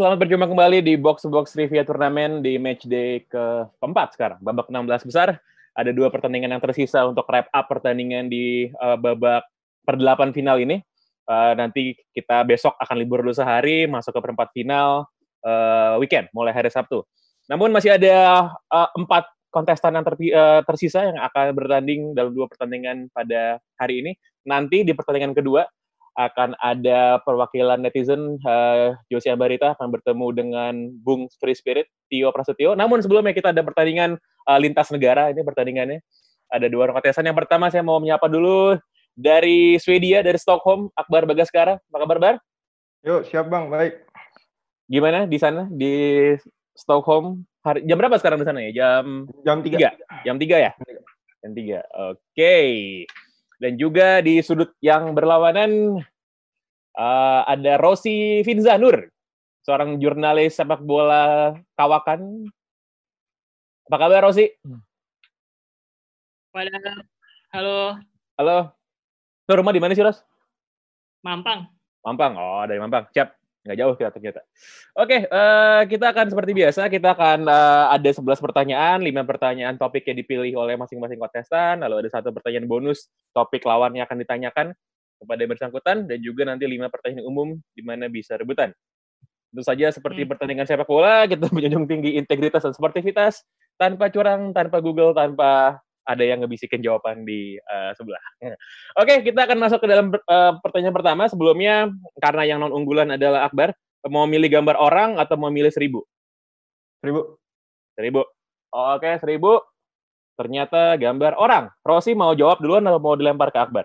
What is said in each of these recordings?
Selamat berjumpa kembali di Box Box Trivia Turnamen di match day keempat sekarang, babak 16 besar. Ada dua pertandingan yang tersisa untuk wrap up pertandingan di uh, babak perdelapan final ini. Uh, nanti kita besok akan libur dulu sehari, masuk ke perempat final uh, weekend, mulai hari Sabtu. Namun masih ada uh, empat kontestan yang terpi, uh, tersisa yang akan bertanding dalam dua pertandingan pada hari ini. Nanti di pertandingan kedua akan ada perwakilan netizen uh, Josi Ambarita akan bertemu dengan Bung Free Spirit Tio Prasetyo. Namun sebelumnya kita ada pertandingan uh, lintas negara ini pertandingannya. Ada dua orang kontesan. Yang pertama saya mau menyapa dulu dari Swedia dari Stockholm Akbar Bagaskara. Apa kabar Bar? Yuk, siap Bang, baik. Gimana di sana di Stockholm? Hari, jam berapa sekarang di sana ya? Jam jam 3. Jam 3 ya? Jam 3. Oke. Okay. Dan juga di sudut yang berlawanan uh, ada Rosi Finzanur, seorang jurnalis sepak bola kawakan. Apa kabar Rosi? Halo. Halo. Tuh rumah di mana sih, Ros? Mampang. Mampang. Oh, dari Mampang. Siap. Nggak jauh kita ternyata. Oke, uh, kita akan seperti biasa, kita akan uh, ada 11 pertanyaan, 5 pertanyaan topik yang dipilih oleh masing-masing kontestan, lalu ada satu pertanyaan bonus, topik lawan yang akan ditanyakan kepada yang bersangkutan, dan juga nanti 5 pertanyaan umum di mana bisa rebutan. Tentu saja seperti hmm. pertandingan sepak bola, kita menjunjung tinggi integritas dan sportivitas, tanpa curang, tanpa Google, tanpa ada yang ngebisikin jawaban di uh, sebelah. Oke, kita akan masuk ke dalam uh, pertanyaan pertama. Sebelumnya, karena yang non unggulan adalah Akbar, mau milih gambar orang atau mau milih seribu? Seribu. Seribu. Oke, seribu. Ternyata gambar orang. Rosi mau jawab duluan atau mau dilempar ke Akbar?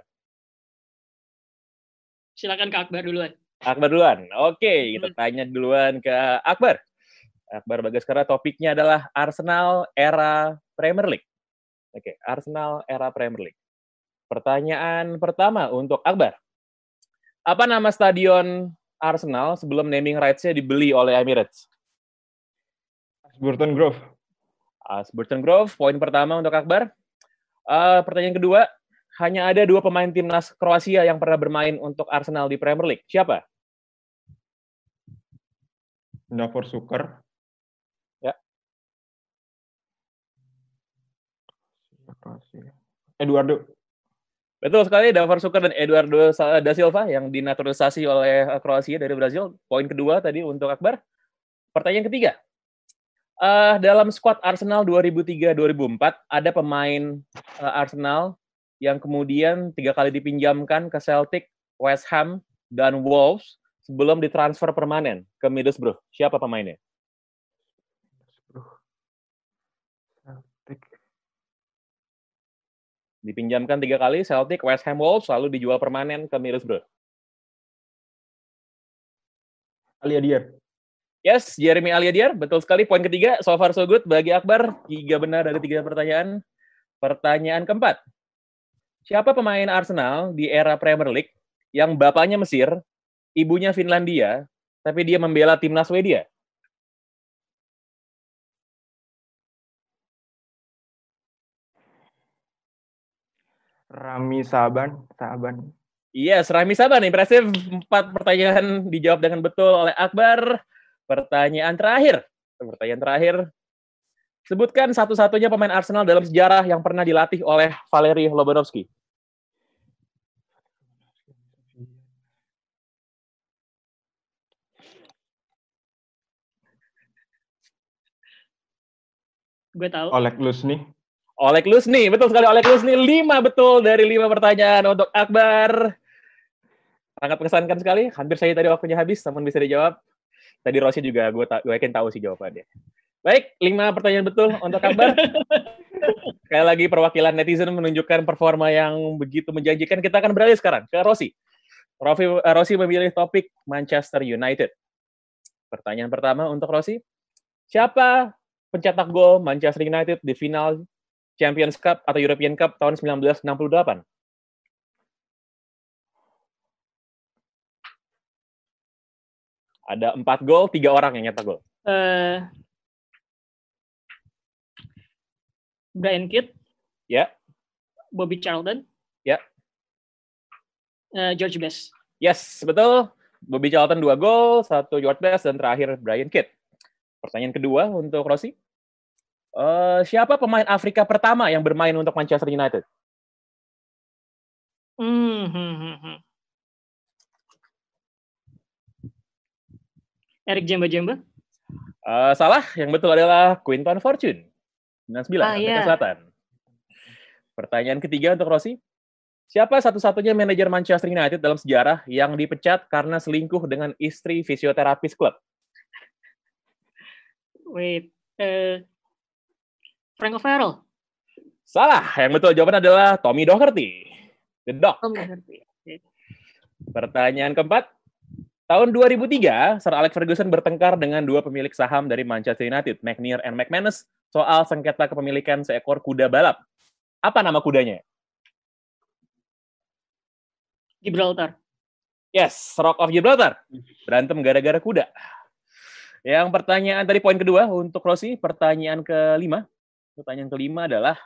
Silakan ke Akbar duluan. Akbar duluan. Oke, kita hmm. tanya duluan ke Akbar. Akbar Bagaskara topiknya adalah Arsenal era Premier League. Oke, Arsenal era Premier League. Pertanyaan pertama untuk Akbar. Apa nama stadion Arsenal sebelum naming rights-nya dibeli oleh Emirates? Ashburton Grove. Ashburton Grove, poin pertama untuk Akbar. Uh, pertanyaan kedua, hanya ada dua pemain timnas Kroasia yang pernah bermain untuk Arsenal di Premier League. Siapa? Davor Suker. Eduardo. Betul sekali, Davor Suker dan Eduardo da Silva yang dinaturalisasi oleh Kroasia dari Brazil. Poin kedua tadi untuk Akbar. Pertanyaan ketiga. Uh, dalam skuad Arsenal 2003-2004 ada pemain uh, Arsenal yang kemudian tiga kali dipinjamkan ke Celtic, West Ham, dan Wolves sebelum ditransfer permanen ke Middlesbrough. Siapa pemainnya? Dipinjamkan tiga kali, Celtic, West Ham Wolves, lalu dijual permanen ke Middlesbrough. Aliadiar. Yes, Jeremy Aliadiar, betul sekali. Poin ketiga, so far so good bagi Akbar. Tiga benar dari tiga pertanyaan. Pertanyaan keempat. Siapa pemain Arsenal di era Premier League yang bapaknya Mesir, ibunya Finlandia, tapi dia membela timnas Swedia? Rami Saban, Saban. Iya, yes, Rami Saban. Impresif. Empat pertanyaan dijawab dengan betul oleh Akbar. Pertanyaan terakhir. Pertanyaan terakhir. Sebutkan satu-satunya pemain Arsenal dalam sejarah yang pernah dilatih oleh Valery Lobanovsky. Gue tahu. Oleg Lusni. Oleg Lusni, betul sekali Oleg Lusni. Lima betul dari lima pertanyaan untuk Akbar. Sangat mengesankan sekali. Hampir saya tadi waktunya habis, namun bisa dijawab. Tadi Rosi juga gue, gue yakin tahu sih jawabannya. Baik, lima pertanyaan betul untuk Akbar. Sekali lagi perwakilan netizen menunjukkan performa yang begitu menjanjikan. Kita akan beralih sekarang ke Rosi. Rossi, uh, Rossi memilih topik Manchester United. Pertanyaan pertama untuk Rossi. Siapa pencetak gol Manchester United di final Champions Cup atau European Cup tahun 1968? Ada empat gol, tiga orang yang nyetak gol. Eh, Brian Kidd. Ya. Bobby Charlton. Ya. Eh, George Best. Yes, betul. Bobby Charlton dua gol, satu George Best, dan terakhir Brian Kidd. Pertanyaan kedua untuk Rossi. Uh, siapa pemain Afrika pertama yang bermain untuk Manchester United? Hmm, hmm, hmm, hmm. Eric Jemba Jemba. Uh, salah, yang betul adalah Quinton Fortune. 99, Ah, Afrika iya. Selatan. Pertanyaan ketiga untuk Rossi. Siapa satu-satunya manajer Manchester United dalam sejarah yang dipecat karena selingkuh dengan istri fisioterapis klub? Wait. Eh, Frank O'Farrell. Salah, yang betul jawaban adalah Tommy Doherty. The Dog. Oh, nggak ngerti. Pertanyaan keempat. Tahun 2003, Sir Alex Ferguson bertengkar dengan dua pemilik saham dari Manchester United, McNair and McManus, soal sengketa kepemilikan seekor kuda balap. Apa nama kudanya? Gibraltar. Yes, Rock of Gibraltar. Berantem gara-gara kuda. Yang pertanyaan tadi poin kedua untuk Rossi, pertanyaan kelima. Pertanyaan kelima adalah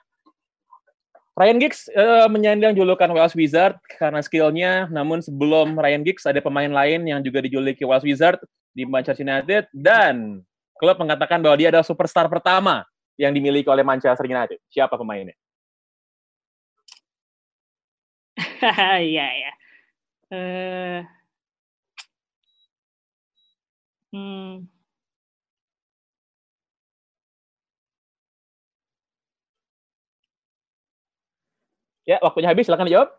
Ryan Giggs eh, menyandang julukan Wales Wizard karena skillnya, namun sebelum Ryan Giggs ada pemain lain yang juga dijuluki Wales Wizard di Manchester United dan klub mengatakan bahwa dia adalah superstar pertama yang dimiliki oleh Manchester United. Siapa pemainnya? Iya, ya. Hmm, Ya, waktunya habis, silakan dijawab.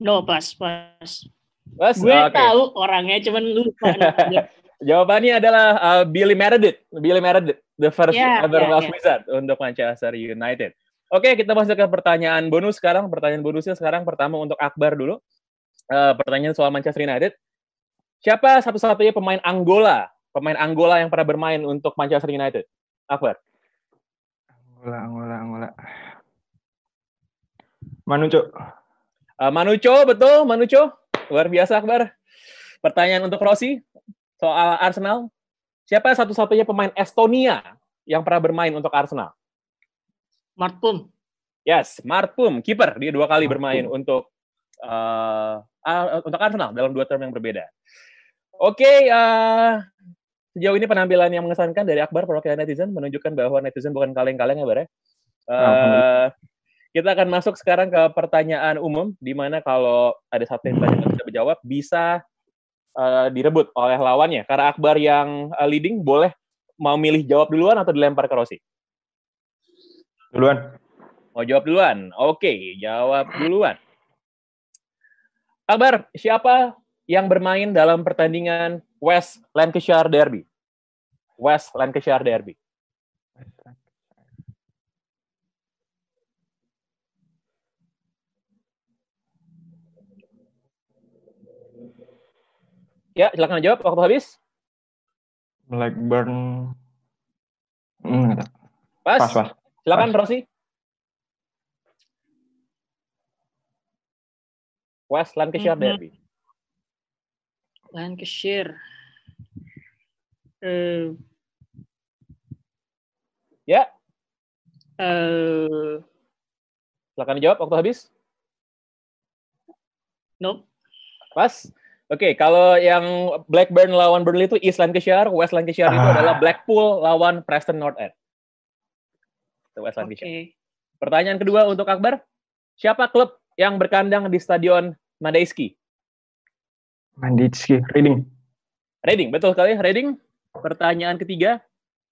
no, pas, pas. Mas, Gue oke. tahu orangnya, cuman lupa. namanya. Jawabannya adalah uh, Billy Meredith. Billy Meredith, the first Ya, ever ya, Wales ya. Wizard untuk Manchester United. Oke, kita masuk ke pertanyaan bonus sekarang. Pertanyaan bonusnya sekarang pertama untuk Akbar dulu. Eh, pertanyaan soal Manchester United. Siapa satu-satunya pemain Angola, pemain Angola yang pernah bermain untuk Manchester United? Akbar. Angola, Angola, Angola. Manu, Cuk. Eh, Manucho, betul, Manucho. Luar biasa, Akbar. Pertanyaan untuk Rossi soal Arsenal. Siapa satu-satunya pemain Estonia yang pernah bermain untuk Arsenal? Mart Pum. Yes, Marpum, kiper. Dia dua kali Marpum. bermain untuk eh, ah, untuk Arsenal dalam dua term yang berbeda. Oke, eh, sejauh ini penampilan yang mengesankan dari Akbar perwakilan netizen menunjukkan bahwa netizen bukan kaleng-kaleng ya, Bar. ya. Kita akan masuk sekarang ke pertanyaan umum, di mana kalau ada satu yang tadi nggak bisa menjawab, bisa eh, direbut oleh lawannya. Karena Akbar yang eh, leading, boleh mau milih jawab duluan atau dilempar ke Rossi? Duluan. Mau jawab duluan? Oke, jawab duluan. Akbar, siapa yang bermain dalam pertandingan West Lancashire Derby? West Lancashire Derby. Ya, silakan jawab. Waktu habis. Blackburn. Hmm. Pas. Pas, pas. Silakan, Pas. Rossi. West Lancashire Mhm. Derby. Lancashire. Eh, Ya, eh, silakan dijawab. Waktu habis. nope. Pas. Oke, kalau yang Blackburn lawan Burnley itu East Lancashire, West Lancashire itu Ah. adalah Blackpool lawan Preston North End. Itu West Oke. Lancashire. Pertanyaan kedua untuk Akbar. Siapa klub yang berkandang di Stadion Madejski? Manditski. Reading. Reading, betul sekali, Reading. Pertanyaan ketiga.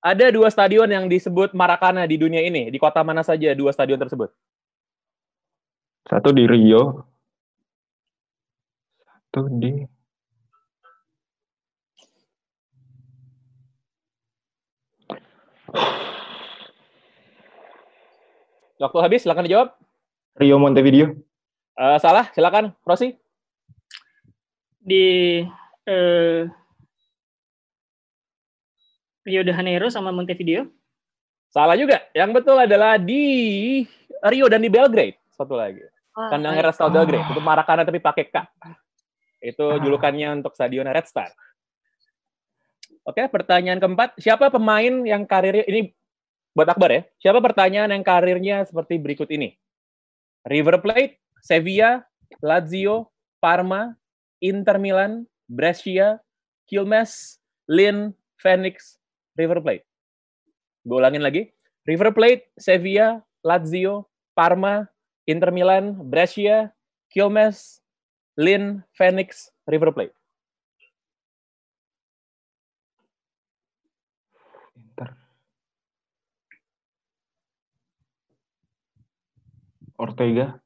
Ada dua stadion yang disebut Maracana di dunia ini. Di kota mana saja dua stadion tersebut? Satu di Rio. Satu di... Waktu habis, silakan dijawab. Rio Montevideo. Eh, salah, silakan, Rossi. di eh, Rio de Janeiro sama Montevideo. Salah juga. Yang betul adalah di Rio dan di Belgrade. Satu lagi. Kandangnya Red Star Belgrade. Itu Maracana tapi pakai K. Itu Ah. julukannya untuk stadion Red Star. Oke, pertanyaan keempat. Siapa pemain yang karirnya... Ini buat Akbar ya. Siapa pertanyaan yang karirnya seperti berikut ini? River Plate, Sevilla, Lazio, Parma, Inter Milan, Brescia, Quilmes, Lin, Phoenix, River Plate. Gue ulangin lagi. River Plate, Sevilla, Lazio, Parma, Inter Milan, Brescia, Quilmes, Lin, Phoenix, River Plate. Inter. Ortega.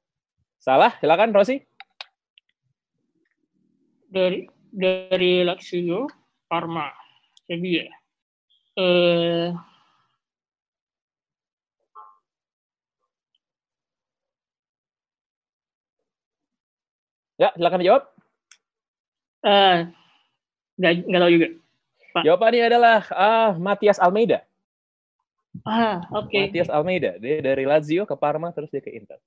Salah, silakan Rosi. dari dari Lazio, Parma, Sevilla. Eh, Ya, silakan dijawab. eh, nggak nggak tahu juga. Pak. Jawabannya adalah ah, Matias Almeida. Ah, oke. Matias Almeida. Dia dari Lazio ke Parma, terus dia ke Inter.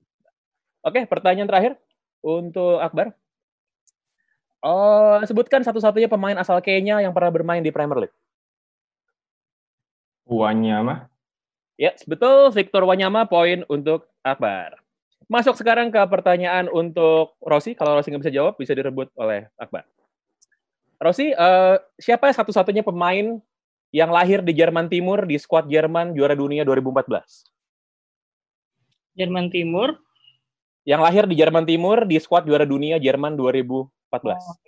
Oke, pertanyaan terakhir untuk Akbar. Oh, sebutkan satu-satunya pemain asal Kenya yang pernah bermain di Premier League. Wanyama. Ya, betul. Victor Wanyama, poin untuk Akbar. Masuk sekarang ke pertanyaan untuk Rosi. Kalau Rosi nggak bisa jawab, bisa direbut oleh Akbar. Rosi, eh, siapa satu-satunya pemain yang lahir di Jerman Timur di skuad Jerman juara dunia 2014? Jerman Timur. Yang lahir di Jerman Timur di skuad juara dunia Jerman 2014. Oh.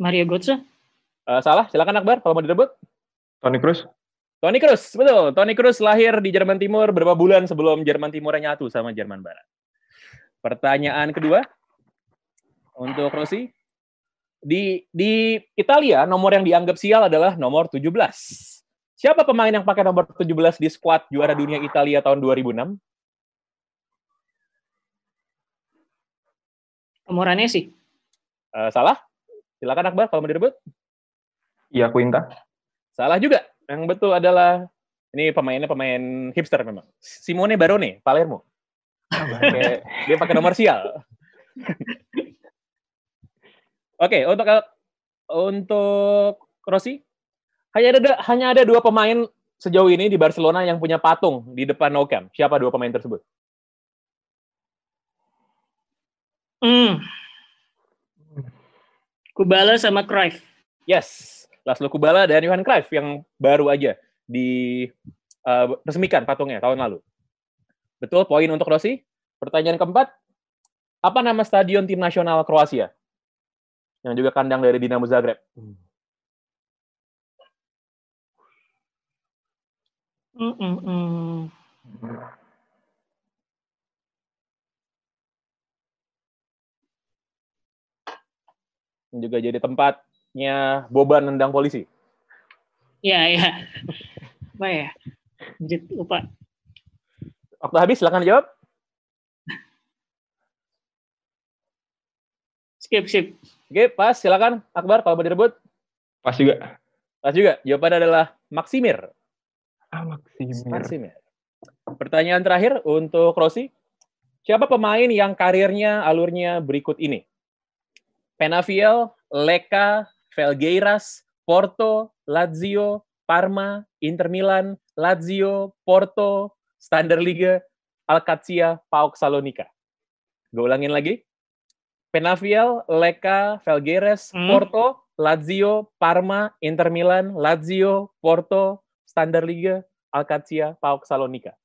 Mario Götze. Eh, salah, silakan Akbar kalau mau direbut. Toni Kroos. Toni Kroos, betul. Toni Kroos lahir di Jerman Timur beberapa bulan sebelum Jerman Timurnya nyatu sama Jerman Barat. Pertanyaan kedua untuk Rossi. Di di Italia nomor yang dianggap sial adalah nomor 17. Siapa pemain yang pakai nomor 17 di skuad juara dunia Italia tahun 2006? Moranesi. Eh, salah? Silakan Akbar kalau mau direbut. Iya Quinta. Salah juga. Yang betul adalah ini pemainnya pemain hipster memang. Simone Barone, Palermo. Dia pakai nomor sial. Oke, untuk untuk Rossi, hanya ada hanya ada dua pemain sejauh ini di Barcelona yang punya patung di depan Nou Camp. Siapa dua pemain tersebut? Hmm. Kubala sama Cruyff. Yes, Laszlo Kubala dan Johan Cruyff yang baru aja diresmikan patungnya tahun lalu. Betul, poin untuk Rossi. Pertanyaan keempat, apa nama stadion tim nasional Kroasia? Yang juga kandang dari Dinamo Zagreb. Hmm, hmm. Yang juga jadi tempatnya Boban nendang polisi. Ya, ya. Apa ya? Anjir, lupa. Waktu habis, silakan jawab. Skip, skip. Oke, pas, silakan. Akbar, kalau mau direbut. Pas juga. Pas juga. Jawabannya adalah Maksimir. Ah, Maximir. Maksimir. Pertanyaan terakhir untuk Rossi. Siapa pemain yang karirnya alurnya berikut ini? Penafiel, Leka, Felgueiras, Porto, Lazio, Parma, Inter Milan, Lazio, Porto, Standard Liga, Alcatia, PAOK Salonika. Gue ulangin lagi. Penafiel, Leka, Felgueiras, Hmm. Porto, Lazio, Parma, Inter Milan, Lazio, Porto, Standard Liga, Alcatia, PAOK Salonika.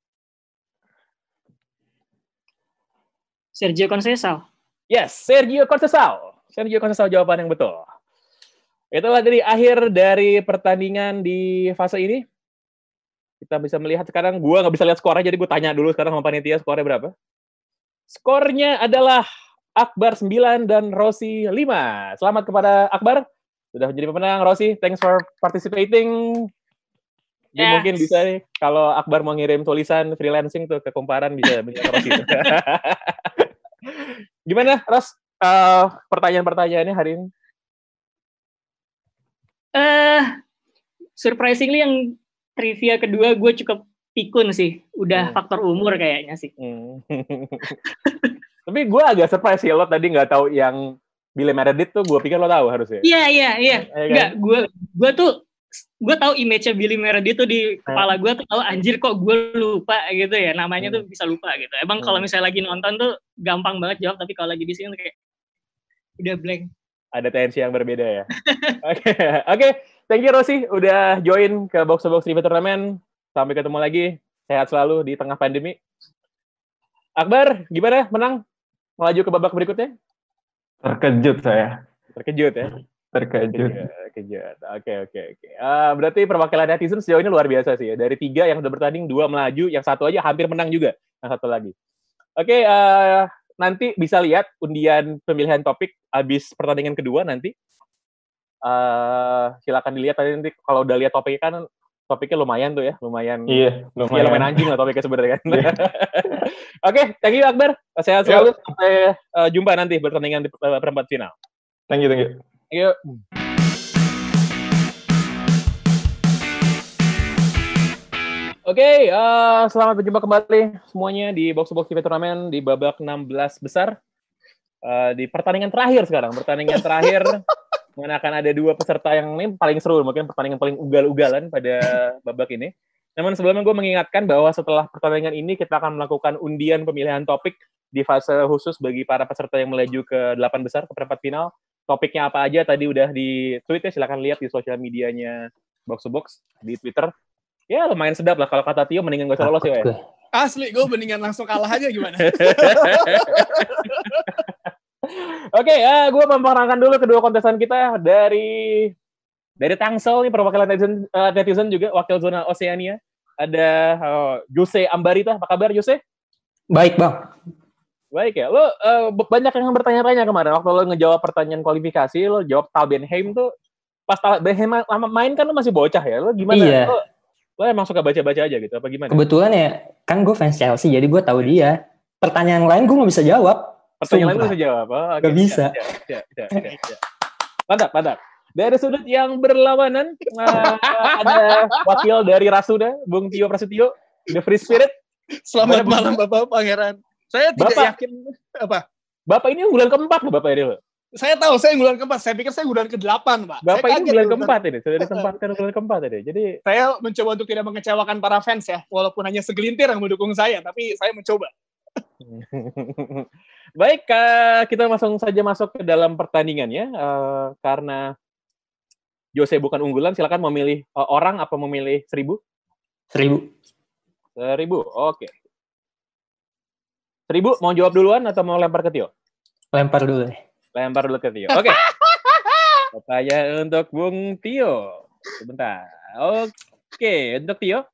Sergio Conceição. Yes, Sergio Conceição. Sergio Conceição jawaban yang betul. Itulah dari akhir dari pertandingan di fase ini. Kita bisa melihat sekarang, gua nggak bisa lihat skornya, jadi gue tanya dulu sekarang sama panitia skornya berapa. Skornya adalah Akbar 9 dan Rossi 5. Selamat kepada Akbar. Sudah menjadi pemenang, Rossi. Thanks for participating. Jadi Ya. mungkin bisa nih kalau Akbar mau ngirim tulisan freelancing tuh ke kumparan bisa bisa ke Ros itu. Gimana, Ros? Eh, pertanyaan-pertanyaannya hari ini? Eh, surprisingly yang trivia kedua gue cukup pikun sih. Udah Hmm. faktor umur kayaknya sih. Hmm. Tapi gue agak surprise sih lo tadi nggak tahu yang Billy Meredith tuh gue pikir lo tahu harusnya. Iya, iya, iya. Iya kan? Enggak, gue gue tuh gue tahu image-nya Billy Meredith tuh di kepala gue tuh tahu anjir kok gue lupa gitu ya namanya tuh bisa lupa gitu emang kalau Hmm. misalnya lagi nonton tuh gampang banget jawab tapi kalau lagi di sini tuh kayak udah blank Ada tensi yang berbeda ya. Oke, oke. Thank you Rosi udah join ke Box to Box Trivia Turnamen. Sampai ketemu lagi. Sehat selalu di tengah pandemi. Akbar, gimana? Menang? Melaju ke babak berikutnya? Terkejut saya. Terkejut ya? Terkejut. Terkejut. Oke, oke, oke. Ah, berarti perwakilan netizen sejauh ini luar biasa sih ya. Dari tiga yang udah bertanding, dua melaju, yang satu aja hampir menang juga. Yang satu lagi. Oke, eh, nanti bisa lihat undian pemilihan topik habis pertandingan kedua nanti. Eh, silakan dilihat tadi nanti kalau udah lihat topiknya kan topiknya lumayan tuh ya, lumayan. Iya, Ya, lumayan lumayan. anjing lah topiknya sebenarnya kan. Oke, thank you Akbar. Sehat Yuk. selalu. Sampai eh, jumpa nanti pertandingan di eh, perempat final. Thank you, thank you. Thank you. Oke, eh, selamat berjumpa kembali semuanya di Box to Box TV Turnamen di babak 16 besar. Eh, di pertandingan terakhir sekarang, pertandingan terakhir mana akan ada dua peserta yang ini paling seru, mungkin pertandingan paling ugal-ugalan pada babak ini. Namun sebelumnya gue mengingatkan bahwa setelah pertandingan ini kita akan melakukan undian pemilihan topik di fase khusus bagi para peserta yang melaju ke delapan besar ke perempat final. Topiknya apa aja tadi udah di tweet ya, silahkan lihat di sosial medianya Box to Box di Twitter. Ya lumayan sedap lah kalau kata Tio mendingan gak usah lolos ya. Wen. Asli, gue mendingan langsung kalah aja gimana? Oke, ya gue memperkenalkan dulu kedua kontestan kita dari dari Tangsel nih perwakilan netizen, eh, netizen juga wakil zona Oceania. Ada oh, Jose Ambarita, apa kabar Jose? Baik bang. Baik ya, lo b- banyak yang bertanya-tanya kemarin waktu lo ngejawab pertanyaan kualifikasi, lo jawab Tal Benheim tuh pas Tal Benheim ma- lama main kan lo masih bocah ya, lo gimana? Iya. Lo, lo emang suka baca-baca aja gitu, apa gimana? Kebetulan ya kan gue fans Chelsea jadi gue tahu dia. Pertanyaan lain gue nggak bisa jawab. Pertanyaan lain Sumpah. lo bisa jawab. Oh, oke, Gak bisa. siap, siap, siap, siap. Mantap, mantap. Dari sudut yang berlawanan eh, ada wakil dari Rasuda, Bung Tio Prasetyo, The Free Spirit. Selamat Gimana, malam Bapak Pangeran. Saya tidak Bapak. yakin apa. Bapak ini unggulan keempat loh Bapak ini loh. Saya tahu saya unggulan keempat. Saya pikir saya unggulan ke-8, Pak. Bapak saya ini unggulan urusan. keempat ini, sudah ditempatkan unggulan keempat ini. Jadi Saya mencoba untuk tidak mengecewakan para fans ya, walaupun hanya segelintir yang mendukung saya, tapi saya mencoba. Baik, eh, kita langsung saja masuk ke dalam pertandingannya. Eh, karena Jose bukan unggulan, silakan memilih eh, orang apa memilih seribu? Seribu. Seribu, oke. Seribu, mau jawab duluan atau mau lempar ke Tio? Lempar dulu deh. Lempar dulu ke Tio. Oke. Pertanyaan untuk Bung Tio. Sebentar. Oke, untuk Tio.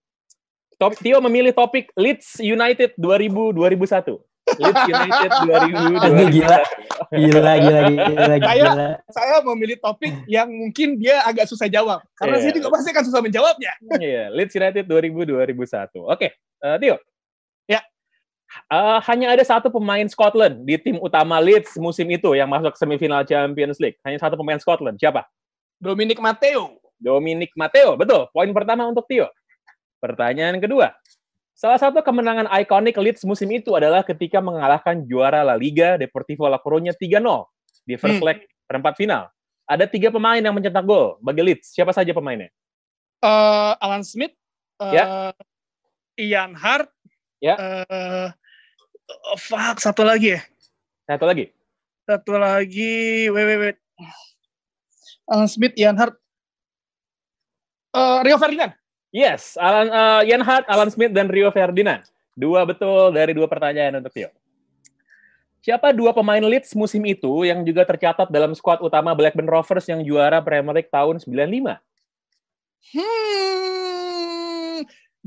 Top, Tio memilih topik Leeds United 2000-2001. Leeds United 2000 Aduh, gila. Gila, gila, gila, gila. Saya memilih topik yang mungkin dia agak susah jawab. Karena Iya. saya juga pasti akan susah menjawabnya. Iya, Leeds United 2000-2001. Oke, eh, Tio. Eh, hanya ada satu pemain Scotland di tim utama Leeds musim itu yang masuk semifinal Champions League. Hanya satu pemain Scotland. Siapa? Dominic Matteo. Dominic Matteo. Betul. Poin pertama untuk Tio. Pertanyaan kedua. Salah satu kemenangan ikonik Leeds musim itu adalah ketika mengalahkan juara La Liga Deportivo La Coruña 3-0 di first Hmm. leg perempat final. Ada tiga pemain yang mencetak gol bagi Leeds. Siapa saja pemainnya? eh, Alan Smith. eh, Ya. Ian Hart. Ya. eh, oh, fuck, satu lagi ya. Satu lagi. Satu lagi, wait, wait, wait. Alan Smith, Ian Hart. Eh, Rio Ferdinand. Yes, Alan uh, Ian Hart, Alan Smith dan Rio Ferdinand. Dua betul dari dua pertanyaan untuk Tio. Siapa dua pemain Leeds musim itu yang juga tercatat dalam skuad utama Blackburn Rovers yang juara Premier League tahun 95? Hmm,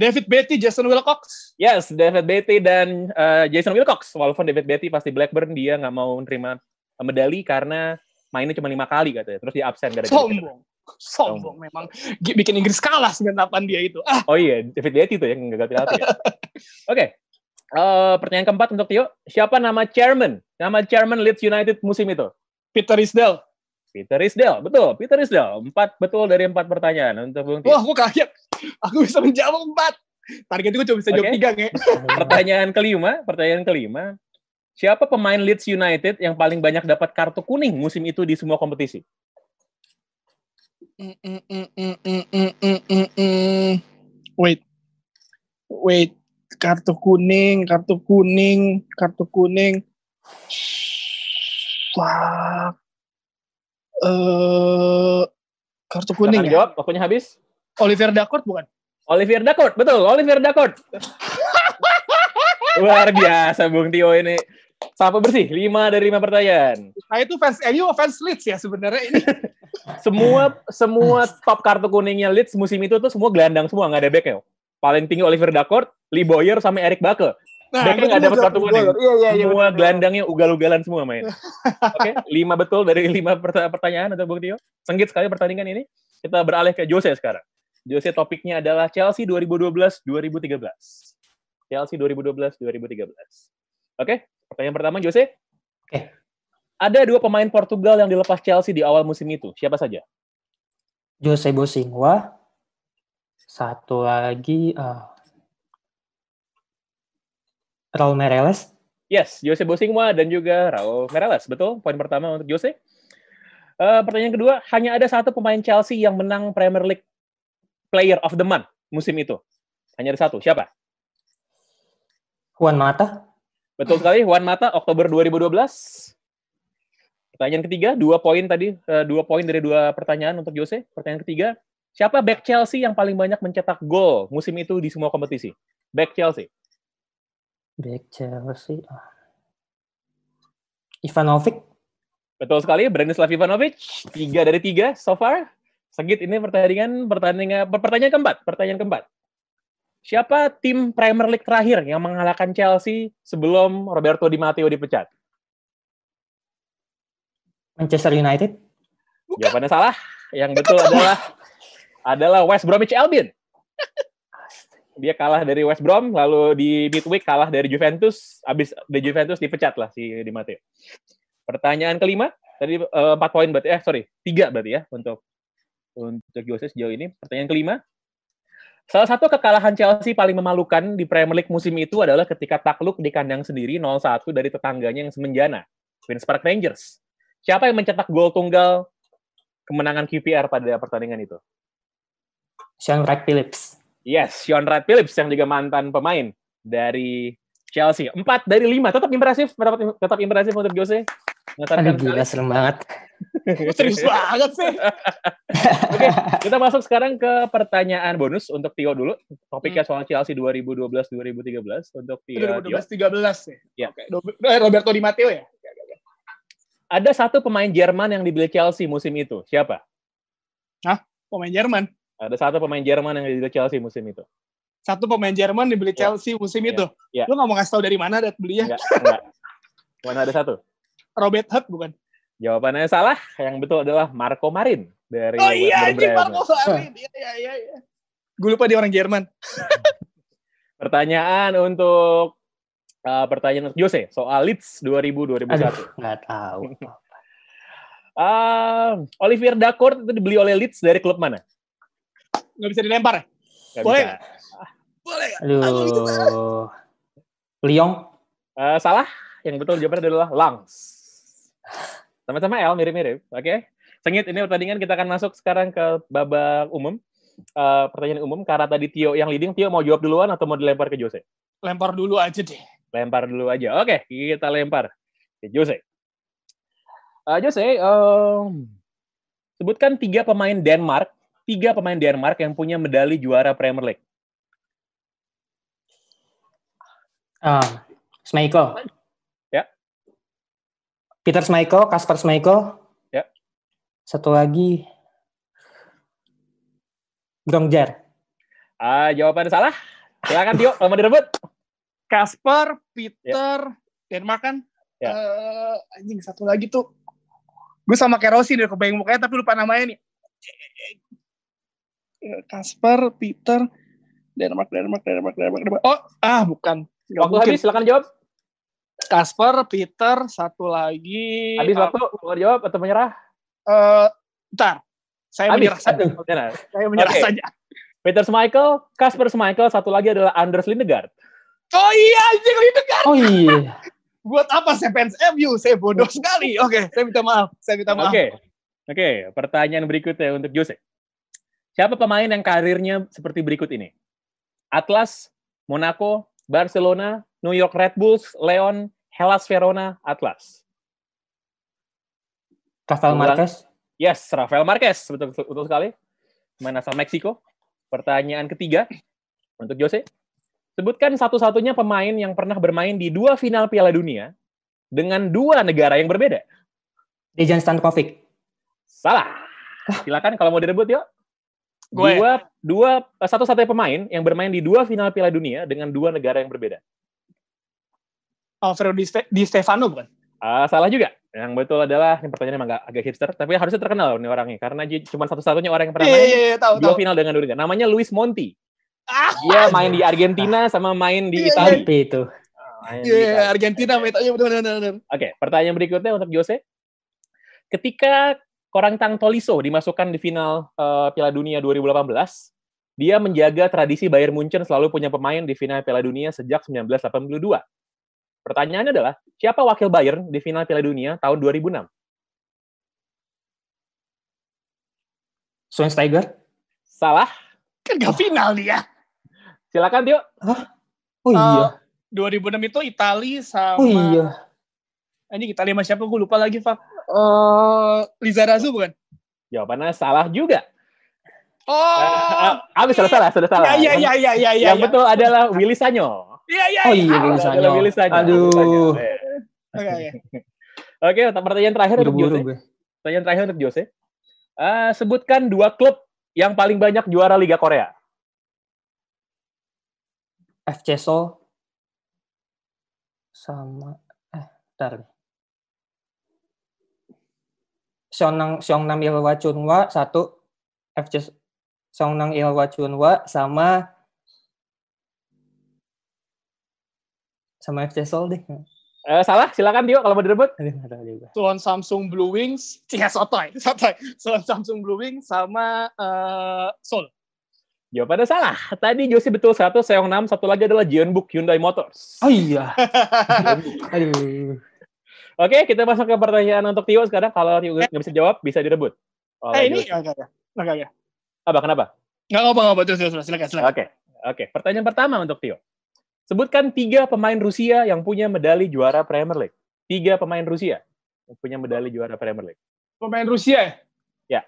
David Beatty, Jason Wilcox. Yes, David Beatty dan uh, Jason Wilcox. Walaupun David Beatty pasti Blackburn, dia nggak mau menerima medali karena mainnya cuma lima kali katanya. Terus dia absen gara-gara. Sombong. Sombong memang. G- Bikin Inggris kalah 98 dia itu. Ah, Oh iya, David Beatty tuh yang gagal penalti ya. Oke. Eh, pertanyaan keempat untuk Tio. Siapa nama chairman? Nama chairman Leeds United musim itu? Peter Risdale. Peter Risdale. Betul, Peter Risdale. Empat betul dari empat pertanyaan untuk Bung Tio. Wah, aku kaget. aku bisa menjawab empat. Target gue cuma bisa okay. jawab tiga, nge. pertanyaan kelima, pertanyaan kelima. Siapa pemain Leeds United yang paling banyak dapat kartu kuning musim itu di semua kompetisi? Wait, wait, kartu kuning, kartu kuning, kartu kuning. Wah, eh, kartu kuning. Ya? Jawab, waktunya habis. Oliver Dacourt bukan? Olivier Dacourt, betul, Olivier Dacourt. Luar biasa Bung Tio ini. Sapu bersih, lima dari lima pertanyaan. Nah itu fans MU fans Leeds ya sebenarnya ini. Semua semua top kartu kuningnya Leeds musim itu tuh semua gelandang semua, nggak ada backnya. Paling tinggi Oliver Dacourt, Lee Boyer, sama Eric Bakke. Nah, Backnya nggak dapat kartu kuning. Iya, iya, iya. semua gelandangnya ugal-ugalan semua main. Oke, lima betul dari lima perta- pertanyaan untuk Bung Tio. Senggit sekali pertandingan ini. Kita beralih ke Jose sekarang. Jose topiknya adalah Chelsea 2012-2013. Chelsea 2012-2013. Oke, pertanyaan pertama Jose. Oke. Ada dua pemain Portugal yang dilepas Chelsea di awal musim itu. Siapa saja? Jose Bosingwa. Satu lagi eh, Raul Meireles. Yes, Jose Bosingwa dan juga Raul Meireles. Betul, poin pertama untuk Jose. Eh, pertanyaan kedua, hanya ada satu pemain Chelsea yang menang Premier League Player of the Month musim itu. Hanya ada satu. Siapa? Juan Mata. Betul sekali, Juan Mata, Oktober 2012. Pertanyaan ketiga, dua poin tadi, eh, dua poin dari dua pertanyaan untuk Jose. Pertanyaan ketiga, siapa back Chelsea yang paling banyak mencetak gol musim itu di semua kompetisi? Back Chelsea. Back Chelsea. ah. Ivanovic. Betul sekali, Branislav Ivanovic. Tiga dari tiga so far. Segit ini pertandingan pertandingan pertanyaan keempat. Pertanyaan keempat. Siapa tim Premier League terakhir yang mengalahkan Chelsea sebelum Roberto Di Matteo dipecat? Manchester United. Jawabannya salah. Yang betul adalah adalah West Bromwich Albion. Dia kalah dari West Brom, lalu di midweek kalah dari Juventus. Abis dari Juventus dipecat lah si Di Matteo. Pertanyaan kelima, tadi eh, empat poin berarti, eh sorry, tiga berarti ya untuk untuk Jose sejauh ini. Pertanyaan kelima, salah satu kekalahan Chelsea paling memalukan di Premier League musim itu adalah ketika takluk di kandang sendiri 0-1 dari tetangganya yang semenjana, Queen's Park Rangers. Siapa yang mencetak gol tunggal kemenangan QPR pada pertandingan itu? Sean Wright Phillips. Yes, Sean Wright Phillips yang juga mantan pemain dari Chelsea. Empat dari lima, tetap impresif, tetap, tetap impresif untuk Jose. Aduh gila serem banget. Serius banget sih. Oke, kita masuk sekarang ke pertanyaan bonus untuk Tio dulu. Topiknya soal Chelsea 2012-2013 untuk Tio. Tio. 2012 13 ya. Ya. Oke, Dob- eh, Roberto Di Matteo ya. Oke, oke, oke. Ada satu pemain Jerman yang dibeli Chelsea musim itu. Siapa? Pemain Jerman. Ada satu pemain Jerman yang dibeli Chelsea musim itu. Satu pemain Jerman dibeli Ya. Chelsea musim Ya. itu. Ya. Lu nggak mau ngasih tahu dari mana dat belinya? Enggak, enggak. Mana ada satu? Robert Hutt bukan? Jawabannya salah. Yang betul adalah Marco Marin dari Oh iya, anjing. Marco Marin. Iya, iya, iya. iya. Gue lupa dia orang Jerman. Pertanyaan untuk uh, pertanyaan untuk Jose soal Leeds 2000 2001. Aduh nggak tahu. Ah, Olivier Dacourt itu dibeli oleh Leeds dari klub mana? Nggak bisa dilempar ya? Nggak Boleh bisa. Boleh nggak? Aduh. Lyon. Eh, salah. Yang betul jawabannya adalah Langs. Sama-sama L, mirip-mirip. Oke. Sengit, ini pertandingan kita akan masuk sekarang ke babak umum. Eh, pertanyaan umum, karena tadi Tio yang leading, Tio mau jawab duluan atau mau dilempar ke Jose? Lempar dulu aja deh. Lempar dulu aja. Oke, kita lempar ke Jose. Eh, Jose, em, sebutkan tiga pemain Denmark, tiga pemain Denmark yang punya medali juara Premier League. Ah, Schmeichel. Ya. Peter Schmeichel, Kasper Schmeichel. Ya. Satu lagi Grongjar. Ah, jawabannya salah. Silakan Tio, kalau mau direbut. Kasper, Peter, Denmark kan? Ya. Eh, anjing satu lagi tuh. Gue sama Kerosi deh kebayang mukanya tapi lupa namanya nih. Kasper, Peter, Denmark, Denmark, Denmark, Denmark, Denmark. Oh, ah bukan. Waktu mungkin. habis, silakan jawab. Kasper, Peter, satu lagi. Habis waktu, mau jawab atau menyerah? Eh, bentar. Saya Habis. menyerah saja. Saya menyerah Oke. saja. Peter Schmeichel, Kasper Schmeichel, satu lagi adalah Anders Lindegaard. Oh iya, anjing kan. Oh iya. Buat apa saya fans MU? Saya bodoh sekali. Oke, saya minta maaf. Saya minta maaf. Oke, oke. Pertanyaan berikutnya untuk Jose. Siapa pemain yang karirnya seperti berikut ini? Atlas, Monaco, Barcelona, New York Red Bulls, Leon, Hellas Verona, Atlas. Rafael. Marquez. Yes, Rafael Marquez. Betul, betul sekali. Pemain asal Meksiko. Pertanyaan ketiga untuk Jose. Sebutkan satu-satunya pemain yang pernah bermain di dua final Piala Dunia dengan dua negara yang berbeda. Dejan Stankovic. Salah. Silakan kalau mau direbut yuk. Gue. Dua, dua satu-satunya pemain yang bermain di dua final Piala Dunia dengan dua negara yang berbeda. Alfredo Di, Ste- Di Stefano bukan? Ah, salah juga. Yang betul adalah ini pertanyaannya emang agak, agak hipster, tapi harusnya terkenal nih orangnya karena cuma satu-satunya orang yang pernah Iya, main iya, iya, tahu, dua tahu. final dengan dua negara. Namanya Luis Monti. Ah, Dia main di Argentina sama main di Iya, Italia. Tapi itu. Di Iya, Italia. Argentina betul betul. Oke, pertanyaan berikutnya untuk Jose. Ketika Korantang Tolisso dimasukkan di final eh, Piala Dunia 2018, dia menjaga tradisi Bayern Munchen selalu punya pemain di final Piala Dunia sejak 1982. Pertanyaannya adalah, siapa wakil Bayern di final Piala Dunia tahun 2006? Schweinsteiger. Salah. Kan gak final dia. Silakan, Tio. Oh iya. 2006 itu Itali sama Oh iya. Anjing Itali sama siapa gue lupa lagi, Eh Lizarazu bukan? Jawabannya salah juga. Oh. Ah, Habis sudah salah, sudah salah. Iya iya iya iya iya. Yang betul adalah Willy Sanyo. Iya iya. Oh iya, Willy Sanyo. Willy Sanyo. Aduh. Willy Sanyo. Eh. Oke oke. Oke, pertanyaan terakhir untuk Jose. Pertanyaan terakhir untuk Jose. Eh, sebutkan dua klub yang paling banyak juara Liga Korea. FC Seoul. Sama. Eh, ntar nih. Seongnam Seongnam Ilhwa Chunhwa satu FC Seongnam Ilhwa Chunhwa sama sama FC Seoul deh. Eh, salah, silakan Tio kalau mau direbut. Aduh, nggak tahu juga. Suwon Samsung Blue Wings, Cia Sotoy, Sotoy. Suwon Samsung Blue Wings sama eh Seoul. Jawabannya salah. Tadi Jose betul satu, Seongnam, satu lagi adalah Jeonbuk Hyundai Motors. Oh iya. Aduh. Oke, kita masuk ke pertanyaan untuk Tio sekarang. Kalau Tio nggak bisa jawab, bisa direbut. eh Oleh ini Jose. enggak enggak enggak enggak. Apa, kenapa? Enggak apa apa terus terus silakan silakan. Oke, oke. Pertanyaan pertama untuk Tio. Sebutkan tiga pemain Rusia yang punya medali juara Premier League. Tiga pemain Rusia yang punya medali juara Premier League. Pemain Rusia ya? Ya.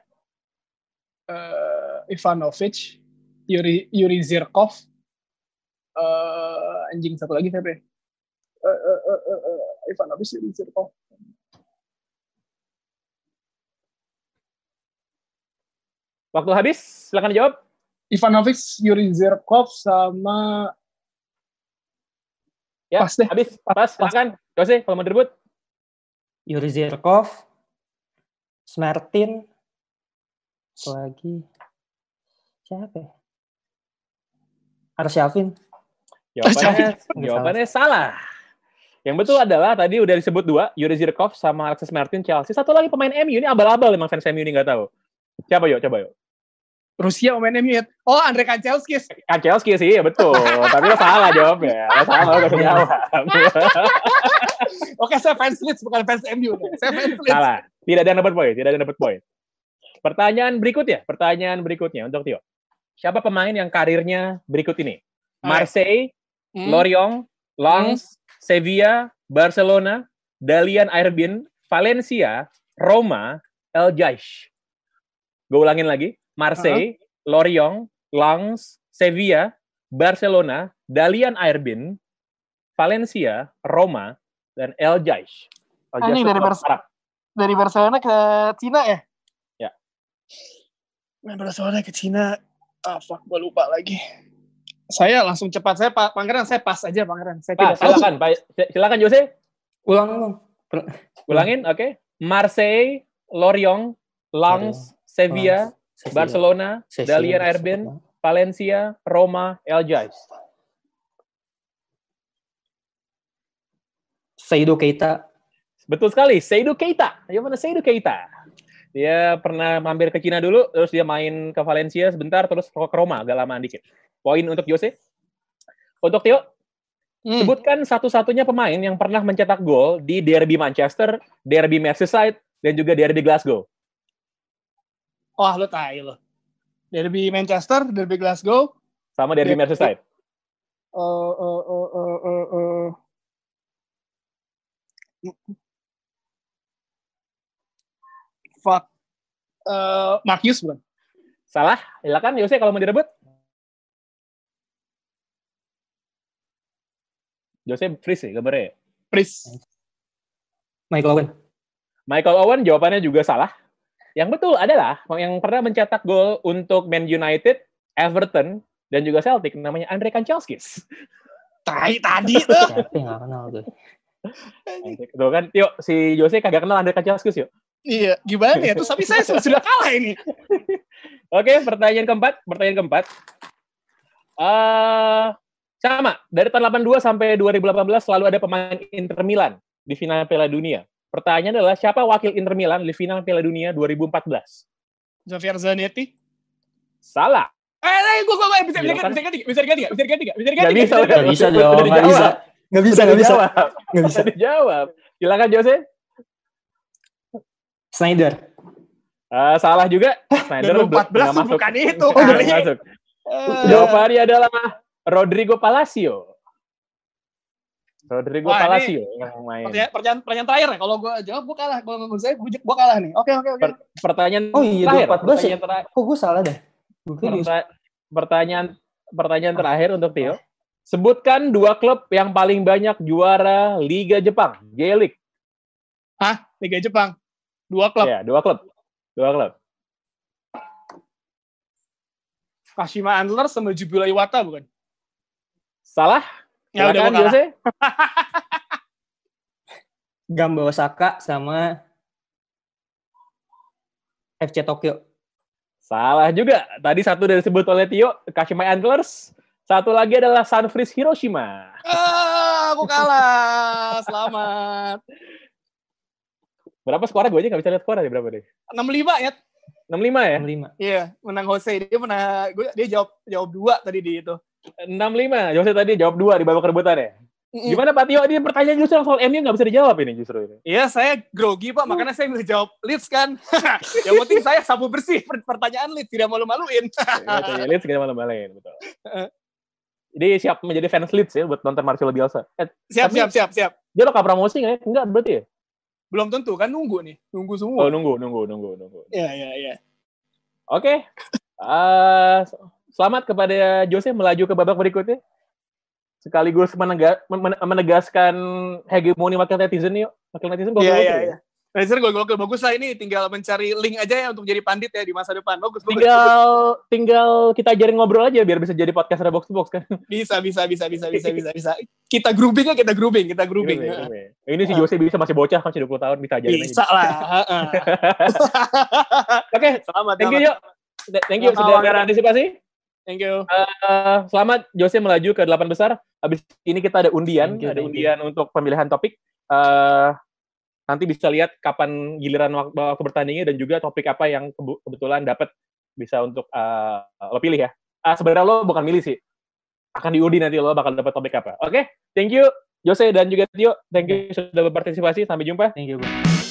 Eh Ivanovic, Yuri Yuri Zirkov, eh anjing satu lagi siapa ya? Eh, eh, eh, eh, eh, Ivanovic, Yuri Zirkov. Waktu habis, silakan jawab. Ivanovic, Yuri Zirkov sama Ya, Pas deh. habis. Pas, silakan. Jose, kalau mau direbut. Yuri Zirkov, Smartin, apa lagi siapa ya? Arsyafin. Jawabannya, jawabannya salah. Yang betul adalah tadi udah disebut dua, Yuri Zirkov sama Alexis Martin Chelsea. Satu lagi pemain MU ini abal-abal memang fans MU ini nggak tahu. Siapa yuk? Coba yuk. Rusia pemain MU ya? Oh, Andre Kanchelskis. Kan Chelsea sih, ya betul. Tapi lo salah jawabnya. Lo salah, lo jawab. Oke, saya fans Leeds bukan fans MU. Saya fans Leeds. salah. Tidak ada yang dapat poin. Tidak ada yang dapat poin. Pertanyaan berikutnya. Pertanyaan berikutnya untuk Tio. Siapa pemain yang karirnya berikut ini? Marseille, Hmm. Lorient, Lens, Sevilla, Barcelona, Dalian Airbin, Valencia, Roma, El Jaish. Gue ulangin lagi. Marseille, Lorient, Lens, Sevilla, Barcelona, Dalian Airbin, Valencia, Roma, dan El Jaish. El Ah, ini dari Arab. Dari Barcelona ke Cina ya? Ya. Main Barcelona ke Cina. Ah, fuck, gue lupa lagi. Saya langsung cepat. Saya, Pak Pangeran, saya pas aja, Pangeran. Saya Pak, tidak silakan, Pak. Silakan Jose. Ulang ulang. Ulangin, oke. Marseille, Lorient, Lens, Sevilla. Barcelona, Dalian. Airben, Valencia, Roma, El Jais. Saido Keita. Betul sekali, Seydou Keita. Yang mana Seydou Keita? Dia pernah mampir ke Cina dulu, terus dia main ke Valencia sebentar, terus ke Roma, agak lama dikit. Poin untuk Jose. Untuk Tio, Hmm. sebutkan satu-satunya pemain yang pernah mencetak gol di Derby Manchester, Derby Merseyside, dan juga Derby Glasgow. Wah, lo tai lo. Derby Manchester, Derby Glasgow, Sama Derby Derby- Merseyside. eh eh eh eh eh, eh. Fuck. Eh, Marcus bukan? Salah? Silakan Jose kalau mau direbut. Jose freeze ya gambarnya ya? Pris. Michael Owen. Michael Owen jawabannya juga salah. Yang betul adalah yang pernah mencetak gol untuk Man United, Everton, dan juga Celtic namanya Andre Kanchelskis. Tai tadi tuh. Siapa yang gak kenal tuh? Tuh kan, yuk si Jose kagak kenal Andre Kanchelskis yuk. iya, gimana ya? Terus tapi saya sudah, sudah kalah ini. Oke, pertanyaan keempat, pertanyaan keempat. eh sama, dari tahun 82 sampai 2018 selalu ada pemain Inter Milan di final Piala Dunia. Pertanyaan adalah siapa wakil Inter Milan di final Piala Dunia 2014? Javier Zanetti. Salah. Eh, eh, gua, gua, gua, bisa, bisa, bisa ganti, bisa ganti, bisa ganti, nggak? bisa Nggak ganti, bisa. Gak bisa gak dijawab. bisa. Gak bisa, Udah gak bisa. dijawab. Gak bisa. Bisa dijawab. Silakan Jose. Snyder. Eh, salah juga. Snyder 2014 nggak tuh masuk. bukan itu masuk. Eh, Jawabannya adalah Rodrigo Palacio. Rodrigo Wah, ini Palacio yang main. Pertanyaan, pertanyaan, pertanyaan terakhir ya. Kalau gua jawab, gua kalah. Kalau menurut saya, gua kalah nih. Oke, oke, oke. Per- pertanyaan Oh iya, terakhir. 2014 ya? Pertanyaan, tera- Kok gue salah? Gue dia- perta- pertanyaan pertanyaan terakhir untuk Tio. Sebutkan dua klub yang paling banyak juara Liga Jepang, J-League. Liga Jepang. Dua klub. Ya, dua klub. Dua klub. Kashima Antlers sama Jubila Iwata bukan? Salah? Ya udah, Silakan, kalah. Jose. Gamba Osaka sama FC Tokyo. Salah juga. Tadi satu dari disebut oleh Tio, Kashima Antlers. Satu lagi adalah Sunfreeze Hiroshima. Ah, aku kalah. Selamat. Berapa skornya? Gue aja nggak bisa lihat skornya berapa deh. 65 ya. 65 ya? 65. Iya, menang Jose. Dia pernah gua, dia jawab jawab dua tadi di itu. 65. Jose tadi jawab dua di babak rebutan ya. Mm-mm. Gimana Pak Tio? Ini pertanyaan justru soal MU nggak bisa dijawab ini justru ini. Iya, saya grogi Pak, makanya saya milih jawab Leeds kan. Yang penting saya sapu bersih per- pertanyaan Leeds, tidak malu-maluin. Iya, Leeds kita malam balain betul. Jadi siap menjadi fans Leeds ya buat nonton Marcelo Bielsa. Eh, Siap, Tapi- siap, siap, siap. dia lo promosi nggak ya? Enggak berarti ya? Belum tentu kan nunggu nih, nunggu Oh semua. nunggu, nunggu, nunggu, nunggu. Iya, iya, iya. Oke. Eh, selamat kepada Jose melaju ke babak berikutnya. Sekaligus menega- men- menegaskan hegemoni wakil netizen yuk. Wakil netizen Iya, gokil-gokil iya, ya. iya. Razer gue gokil bagus lah ini tinggal mencari link aja ya untuk jadi pandit ya di masa depan. Bagus, bagus. Tinggal tinggal kita ajarin ngobrol aja biar bisa jadi podcast ada box to box kan. Bisa, bisa, bisa, bisa, bisa, bisa, bisa. Kita grouping ya, kita grouping, kita grouping. Ini, ini. Ini si Jose bisa masih bocah masih 20 tahun bisa ajarin aja. Bisa lah. heeh. Oke, Selamat, thank you yuk. Thank you sudah Gara. Thank you. Eh, selamat Jose melaju ke delapan besar. Habis ini kita ada undian, Thank you, ada thank you. undian untuk pemilihan topik. Eh, nanti bisa lihat kapan giliran waktu, waktu bertandingnya dan juga topik apa yang kebetulan dapat bisa untuk eh, lo pilih ya. Ah sebenarnya lo bukan milih sih. Akan diundi nanti lo bakal dapat topik apa. Oke, thank you Jose dan juga Tio. Thank you sudah berpartisipasi. Sampai jumpa. Thank you, bro.